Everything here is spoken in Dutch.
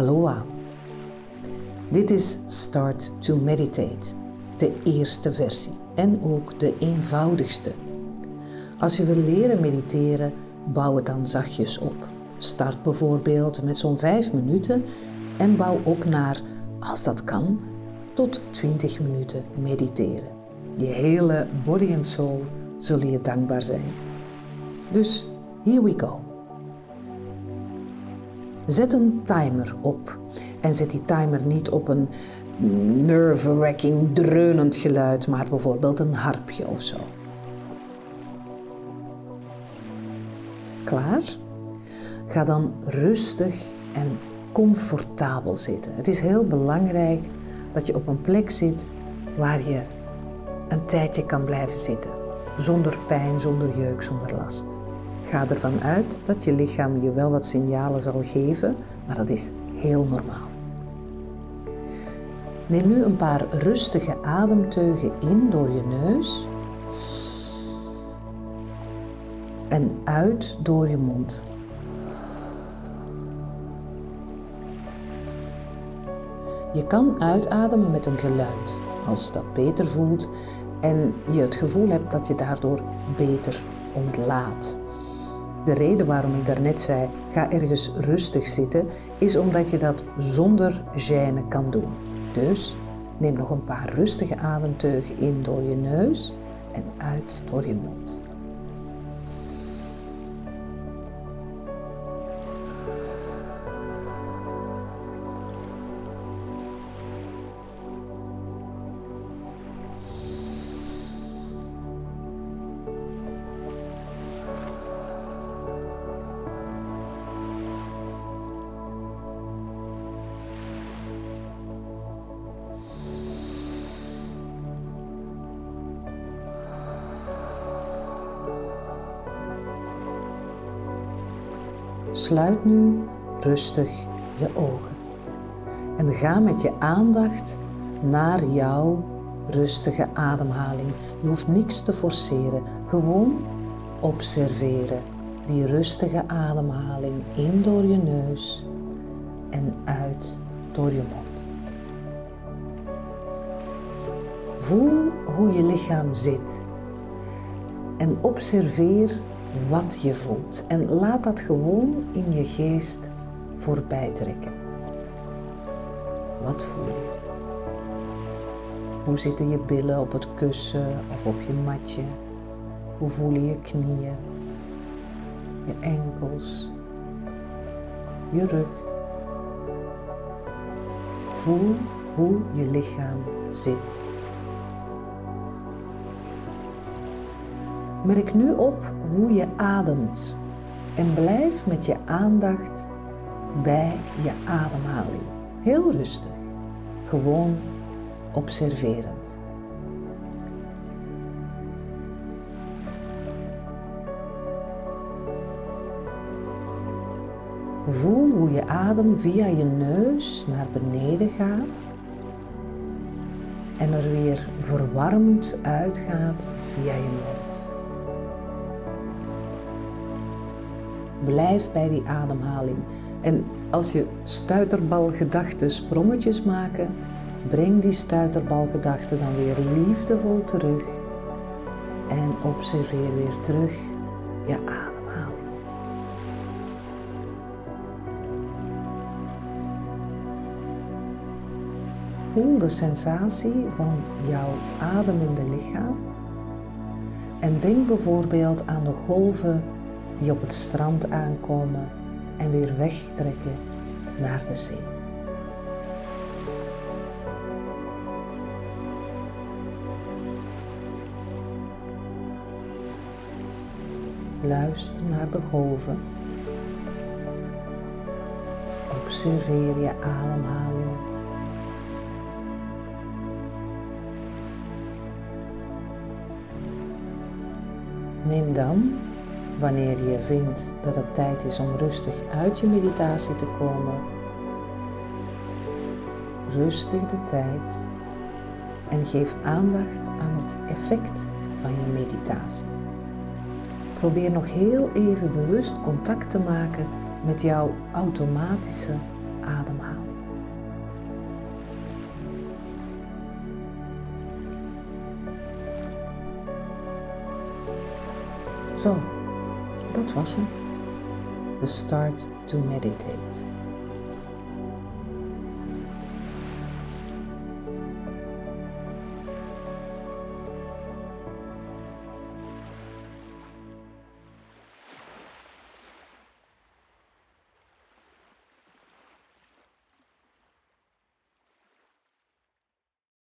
Aloha. Dit is Start to Meditate, de eerste versie en ook de eenvoudigste. Als je wil leren mediteren, bouw het dan zachtjes op. Start bijvoorbeeld met zo'n 5 minuten en bouw op naar, als dat kan, tot 20 minuten mediteren. Je hele body en soul zullen je dankbaar zijn. Dus here we go. Zet een timer op. En zet die timer niet op een nerve-wracking, dreunend geluid, maar bijvoorbeeld een harpje of zo. Klaar? Ga dan rustig en comfortabel zitten. Het is heel belangrijk dat je op een plek zit waar je een tijdje kan blijven zitten. Zonder pijn, zonder jeuk, zonder last. Ga ervan uit dat je lichaam je wel wat signalen zal geven, maar dat is heel normaal. Neem nu een paar rustige ademteugen in door je neus en uit door je mond. Je kan uitademen met een geluid, als dat beter voelt en je het gevoel hebt dat je daardoor beter ontlaat. De reden waarom ik daarnet zei, ga ergens rustig zitten, is omdat je dat zonder gêne kan doen. Dus neem nog een paar rustige ademteugen in door je neus en uit door je mond. Sluit nu rustig je ogen en ga met je aandacht naar jouw rustige ademhaling. Je hoeft niks te forceren, gewoon observeren die rustige ademhaling in door je neus en uit door je mond. Voel hoe je lichaam zit en observeer wat je voelt. En laat dat gewoon in je geest voorbij trekken. Wat voel je? Hoe zitten je billen op het kussen of op je matje? Hoe voelen je knieën, je enkels, je rug? Voel hoe je lichaam zit. Merk nu op hoe je ademt en blijf met je aandacht bij je ademhaling. Heel rustig, gewoon observerend. Voel hoe je adem via je neus naar beneden gaat en er weer verwarmd uitgaat via je mond. Blijf bij die ademhaling. En als je stuiterbalgedachten sprongetjes maken, breng die stuiterbalgedachten dan weer liefdevol terug. En observeer weer terug je ademhaling. Voel de sensatie van jouw ademende lichaam. En denk bijvoorbeeld aan de golven die op het strand aankomen en weer wegtrekken naar de zee. Luister naar de golven. Observeer je ademhaling. Neem dan wanneer je vindt dat het tijd is om rustig uit je meditatie te komen, rustig de tijd en geef aandacht aan het effect van je meditatie. Probeer nog heel even bewust contact te maken met jouw automatische ademhaling. Zo, dat was hem. The Start to Meditate.